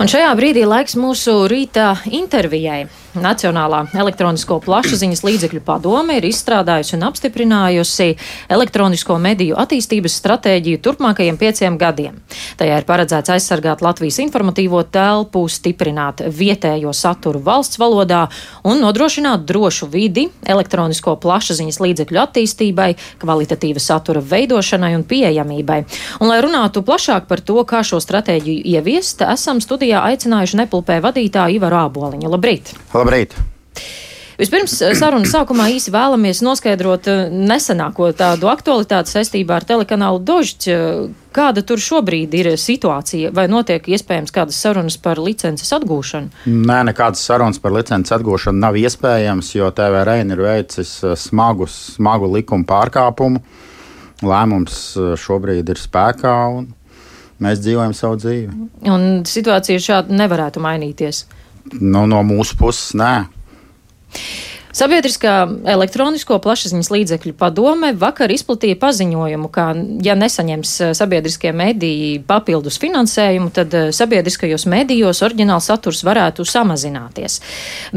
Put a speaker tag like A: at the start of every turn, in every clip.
A: Un šajā brīdī laiks mūsu rīta intervijai. Nacionālā elektronisko plašsaziņas līdzekļu padome ir izstrādājusi un apstiprinājusi elektronisko mediju attīstības stratēģiju turpmākajiem pieciem gadiem. Tajā ir paredzēts aizsargāt Latvijas informatīvo telpu, stiprināt vietējo saturu valsts valodā un nodrošināt drošu vidi elektronisko plašsaziņas līdzekļu attīstībai, kvalitatīva satura veidošanai un pieejamībai. Un, lai runātu plašāk par to, kā šo stratēģiju ieviest, esam studijā aicinājuši Nepulpē vadītāju Ivaru Āboliņu. Labrīt!
B: Labrīt!
A: Vispirms eh, sarunas sākumā īsi vēlamies noskaidrot eh, nesenāko tādu aktualitāti saistībā ar telekanālu Dožģi. Eh, kāda tur šobrīd ir situācija? Vai notiek iespējams kādas sarunas par licences atgūšanu?
B: Nē, nekādas sarunas par licences atgūšanu nav iespējams, jo TVRN ir veicis smagu, smagu likuma pārkāpumu. Lēmums šobrīd ir spēkā un mēs dzīvojam savu dzīvi.
A: Un situācija šādi nevarētu mainīties.
B: Nu, no mūsu puses, nē.
A: Sabiedriskā elektronisko plašsaziņas līdzekļu padome vakar izplatīja paziņojumu, ka, ja nesaņems eh, sabiedriskie mediji papildus finansējumu, tad eh, sabiedriskajos medijos oriģināls saturs varētu samazināties.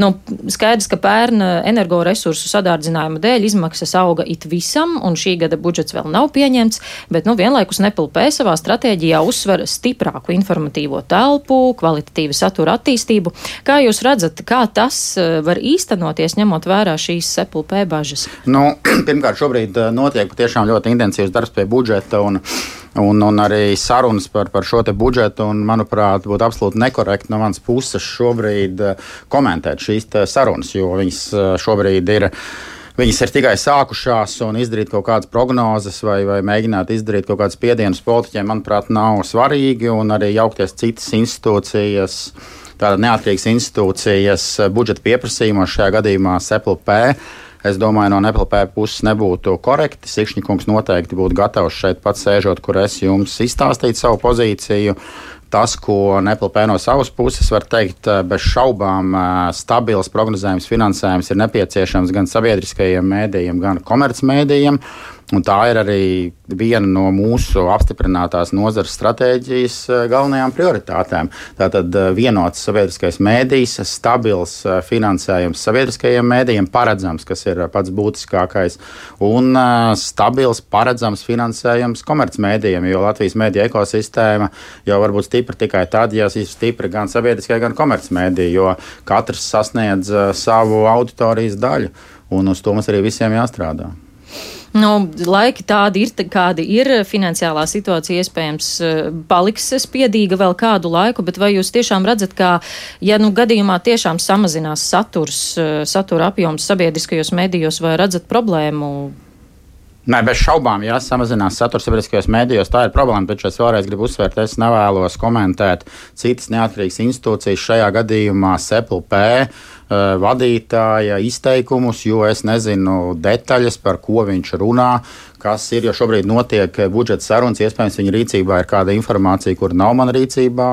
A: Nu, skaidrs, ka pērn energoresursu sadārdzinājuma dēļ izmaksas auga it visam, un šī gada budžets vēl nav pieņemts, bet nu, vienlaikus Nepilpē savā stratēģijā uzsver stiprāku informatīvo telpu, kvalitatīvu satura attīstību. Kā jūs redzat, kā tas eh, var īstenoties, ņemot ņemot vērā šīs sepulpē bažas?
B: Nu, pirmkārt, šobrīd eh, notiek patiešām ļoti intensīvs darbs pie budžeta. Un, un, un arī sarunas par, par šo budžetu. Un, manuprāt, būtu absolūti nekorekti no manas puses šobrīd eh, komentēt šīs sarunas, jo viņas eh, šobrīd ir. Viņas ir tikai sākušās un izdarīt kaut kādas prognozes vai, vai mēģināt izdarīt kaut kādas spiedienas politiķiem, manuprāt, nav svarīgi. Un arī jaukties citas institūcijas tāda neatkarīgas institūcijas budžeta pieprasījumos, šajā gadījumā SEPLP. Es domāju, no NPLP puses nebūtu korekti. Sikšņikungs noteikti būtu gatavs šeit pats sēžot, kur es jums izstāstītu savu pozīciju. Tas, ko NPLP no savas puses var teikt, bez šaubām stabils prognozējums finansējums ir nepieciešams gan sabiedriskajiem mēdījiem, gan komercmēdījiem. Un tā ir arī viena no mūsu apstiprinātās nozares stratēģijas eh, galvenajām prioritātēm. Tātad eh, vienots sabiedriskais mēdījis, stabils eh, finansējums sabiedriskajiem mēdījiem, paredzams, kas ir pats būtiskākais, un stabils, paredzams finansējums komercmēdījiem, jo Latvijas mēdīja ekosistēma jau var būt stipra tikai tad, ja ir stipra gan sabiedriskie, gan komercmēdīji, jo katrs sasniedz savu auditorijas daļu, un uz to mums arī visiem jāstrādā.
A: Nu, laiki tādi ir, kādi ir. Finansiālā situācija iespējams eh, paliks spiedīga vēl kādu laiku, bet vai jūs tiešām redzat, ka, ja nu gadījumā tiešām samazinās saturs, eh, satura apjoms sabiedriskajos medijos, vai redzat problēmu
B: Nē, bez šaubām, ja samazinās saturs sabiedriskajos mēdījos, tā ir problēma. Taču es vēlreiz gribu uzsvērt, es nevēlos komentēt citas neatkarīgas institūcijas, šajā gadījumā eh, vadītāja izteikumus, jo es nezinu detaļas, par ko viņš runā, kas ir, jo šobrīd notiek budžeta sarunas. Iespējams, viņa rīcībā ir kāda informācija, kur nav mana rīcībā.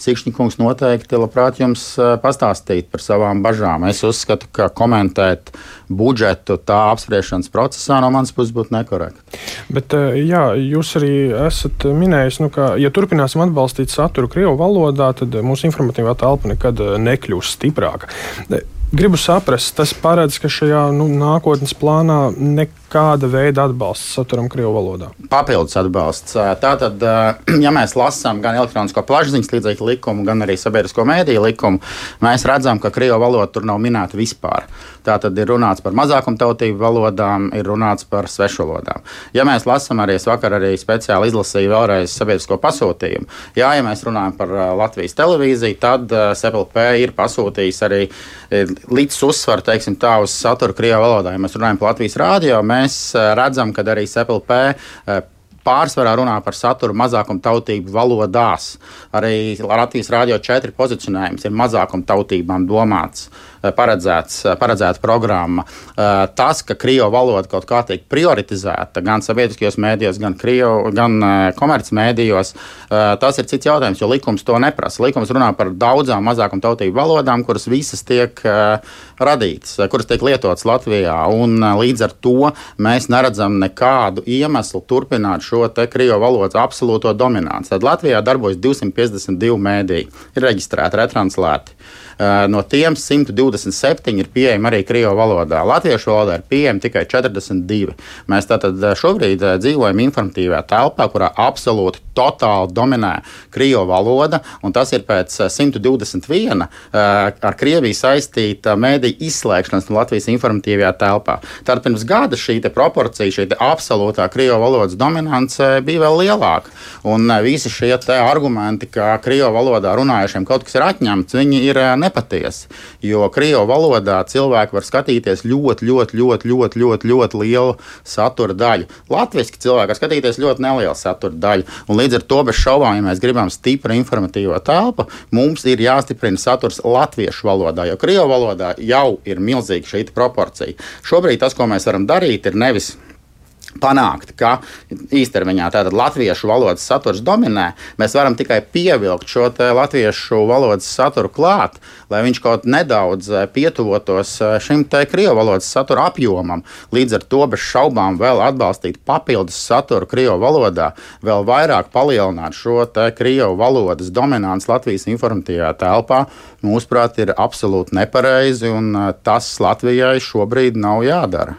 B: Sikšņikungs noteikti labprāt jums pastāstīt par savām bažām. Es uzskatu, ka komentēt budžetu tā apspriešanas procesā no manas puses būtu nekorekti.
C: Bet, jā, jūs arī esat minējis, nu, ka, ja turpināsim atbalstīt saturu Krievu valodā, tad mūsu informatīvā telpa nekad nekļūs stiprāka. Gribu saprast, tas paredz, ka šajā nu, nākotnes plānā nekad kāda veida atbalsts saturam Krievijas valodā?
B: Papildus atbalsts. Tātad, ja mēs lasām gan elektronisko plašsaziņas līdzekļu likumu, gan arī sabiedrisko mēdīju likumu, mēs redzam, ka Krievijas valoda tur nav minēta vispār. Tātad ir runāts par mazākumtautību valodām, ir runāts par svešvalodām. Ja mēs lasām arī, es vakar arī speciāli izlasīju vēlreiz sabiedrisko pasūtījumu. Jā, ja mēs runājam par Latvijas televīziju, tad SPLP ir pasūtījis arī līdz uzsvaru, teiksim tā, uz saturu Krievijas valodā. Ja mēs runājam par Latvijas rādio, mēs redzam, ka arī SPLP pārsvarā runā par saturu mazākumtautību valodās. Arī Latvijas Rādio 4 pozicionējums ir mazākumtautībām domāts. Eh, paredzēts, eh, paredzēta programma. Eh, tas, ka krievu valoda kaut kā tiek prioritizēta gan sabiedriskajos mēdījos, gan, krievu, gan komercmēdījos, tas ir cits jautājums, jo likums to neprasa. Likums runā par daudzām mazākuma tautību valodām, kuras visas tiek radītas, kuras tiek lietotas Latvijā. Un, līdz ar to mēs neredzam nekādu iemeslu turpināt šo krievu valodas absolūto dominanci. Tad Latvijā darbojas 252 mēdīji, ir reģistrēti, retranslēti. Eh, no tiem 127 ir pieejami arī krievu valodā. Latviešu valodā ir pieejami tikai 42. Mēs tātad šobrīd dzīvojam informatīvā telpā, kurā absolūti totāli dominē krievu valoda, un tas ir pēc 121 ar Krieviju saistīta mēdīja izslēgšanas no Latvijas informatīvajā telpā. Tad pirms gada šī proporcija, šī absolūtā krievu valodas dominance bija vēl lielāka. Un visi šie argumenti, ka krievu valodā runājušiem kaut kas ir atņemts, viņi ir nepārāk nepatiesi. Jo krievu valodā cilvēki var skatīties ļoti, ļoti, ļoti, ļoti, ļoti, ļoti lielu satura daļu. Latviešu cilvēki var skatīties ļoti nelielu satura daļu. Un līdz ar to bez šaubām, ja mēs gribam stipru informatīvo telpu, mums ir jāstiprina saturs latviešu valodā, jo krievu valodā jau ir milzīga šī proporcija. Šobrīd tas, ko mēs varam darīt, ir nevis panākt, ka īstermiņā tātad latviešu valodas saturs dominē, mēs varam tikai pievilkt šo latviešu valodas saturu klāt, lai viņš kaut nedaudz eh, pietuvotos eh, šim te krievu valodas satura apjomam. Līdz ar to bez šaubām vēl atbalstīt papildus saturu krievu valodā, vēl vairāk palielināt šo krievu valodas dominanci Latvijas informatīvajā telpā, mūsuprāt, ir absolūti nepareizi, un eh, tas Latvijai šobrīd nav jādara.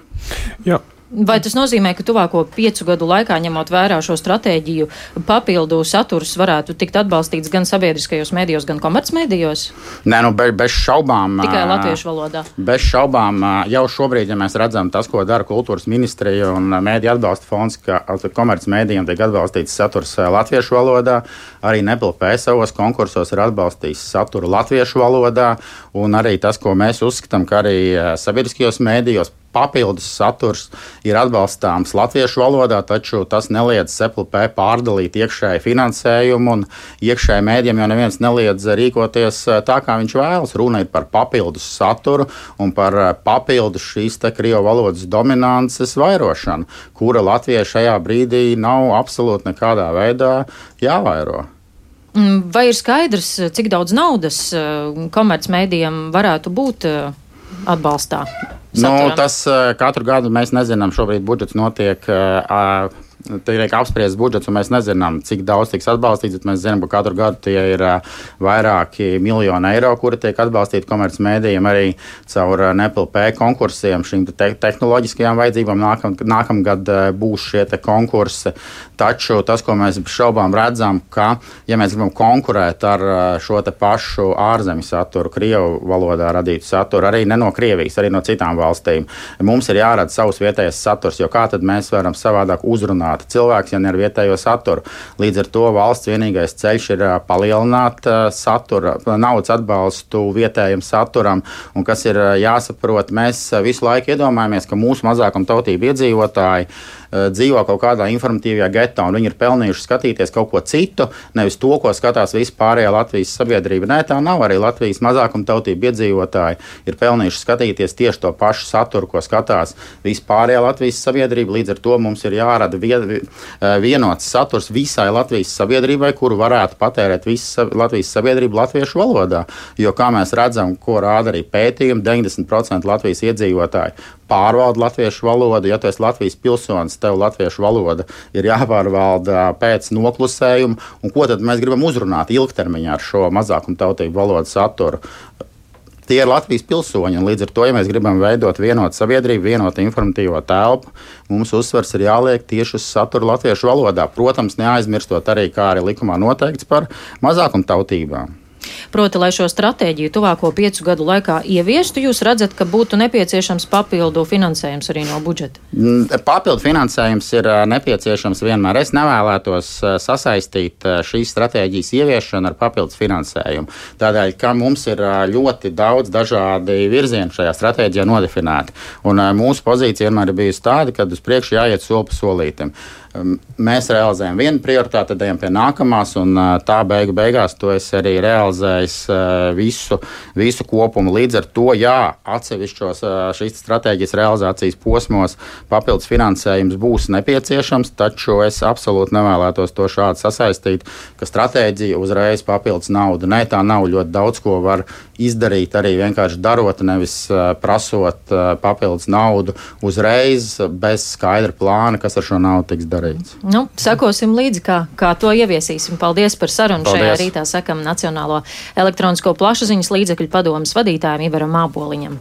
C: Jā,
A: Vai tas nozīmē, ka tuvāko piecu gadu laikā, ņemot vērā šo stratēģiju, papildu saturs varētu tikt atbalstīts gan sabiedriskajos mēdījos, gan komercmedijos?
B: Nē, nu, be, bez šaubām.
A: Tikai latviešu valodā.
B: Bez šaubām jau šobrīd, ja mēs redzam tas, ko dara kultūras ministrija un mēdīja atbalsta fonds, ka komercmedijiem tiek atbalstīts saturs latviešu valodā, arī Nepilpē savos konkursos ir atbalstījis saturu latviešu valodā, un arī tas, ko mēs uzskatām, ka arī sabiedriskajos mēdījos papildus saturs ir atbalstāms latviešu valodā, taču tas neliedz SEPLP pārdalīt iekšēju finansējumu un iekšēji mēdiem, jo neviens neliedz rīkoties eh, tā, kā viņš vēlas. Runa ir par papildus saturu un par eh, papildus šīs krievu valodas dominances vairošanu, kura Latvijai šajā brīdī nav absolūti nekādā veidā jāvairo.
A: Mm, vai ir skaidrs, cik daudz naudas eh, komercmedijiem varētu būt atbalstā?
B: Nu, saturam? Nu, tas katru gadu mēs nezinām. Šobrīd budžets notiek. Uh, tiek apspriests budžets, un mēs nezinām, cik daudz tiks atbalstīts. Mēs zinām, ka katru gadu tie ir vairāki miljoni eiro, kuri tiek atbalstīti komercmedijiem arī caur NPLP konkursiem, šīm te tehnoloģiskajām vajadzībām. Nākam, nākamgad būs šie konkursi. Taču tas, ko mēs šaubām redzam, ka, ja mēs gribam konkurēt ar šo pašu ārzemju saturu, krievu valodā radītu saturu, arī ne no Krievijas, arī no citām valstīm, mums ir jārada savs vietējais saturs, jo kā tad mēs varam savādāk uzrunāt cilvēks, ja ne ar vietējo saturu. Līdz ar to valsts vienīgais ceļš ir palielināt satura, naudas atbalstu vietējiem saturam, un kas ir jāsaprot, mēs visu laiku iedomājamies, ka mūsu mazākuma tautību iedzīvotāji dzīvo kaut kādā informatīvajā getā, un viņi ir pelnījuši skatīties kaut ko citu, nevis to, ko skatās vispārējā Latvijas sabiedrība. Nē, tā nav arī Latvijas mazākumtautība iedzīvotāji. Ir pelnījuši skatīties tieši to pašu saturu, ko skatās vispārējā Latvijas sabiedrība. Līdz ar to mums ir jārada eh, vienots saturs visai Latvijas sabiedrībai, kuru varētu patērēt visa Latvijas sabiedrība latviešu valodā. Jo, kā mēs redzam, ko rāda arī pētījumi, 90% Latvijas iedzīvotāji pārvalda latviešu valodu. Ja tu esi Latvijas pilsonis, tev latviešu valoda ir jāpārvalda pēc noklusējuma. Un ko tad mēs gribam uzrunāt ilgtermiņā ar šo mazākumtautību valodas saturu? Tie ir Latvijas pilsoņi, un līdz ar to, ja mēs gribam veidot vienotu sabiedrību, vienotu informatīvo telpu, mums uzsvers ir jāliek tieši uz saturu latviešu valodā. Protams, neaizmirstot arī, kā arī likumā noteikts par mazākumtautībām.
A: Proti, lai šo stratēģiju tuvāko piecu gadu laikā ieviestu, jūs redzat, ka būtu nepieciešams papildu finansējums arī no budžeta?
B: Mm, papildu finansējums ir nepieciešams vienmēr. Es nevēlētos sasaistīt šīs stratēģijas ieviešanu ar papildus finansējumu. Tādēļ, ka mums ir ļoti daudz dažādi virzieni šajā stratēģijā nodefinēti. Un mūsu pozīcija vienmēr ir bijusi tāda, ka uz priekšu jāiet soli pa solītam. Mēs realizējam vienu prioritāti, tad ejam pie nākamās, un tā beigu beigās to es arī realizēju visu, visu kopumu. Līdz ar to, jā, atsevišķos šīs stratēģijas realizācijas posmos papildus finansējums būs nepieciešams, taču es absolūti nevēlētos to šādi sasaistīt, ka stratēģija uzreiz papildus naudu. Nē, tā nav ļoti daudz ko var izdarīt arī vienkārši darot, nevis prasot papildus naudu uzreiz bez skaidra plāna, kas ar šo naudu tiks darīts darīts.
A: Nu, sakosim līdzi, kā, kā to ieviesīsim. Paldies par sarunu
B: Paldies.
A: šajā rītā, sakam Nacionālo elektronisko plašsaziņas līdzekļu padomas vadītājiem Ivaram Māboliņam.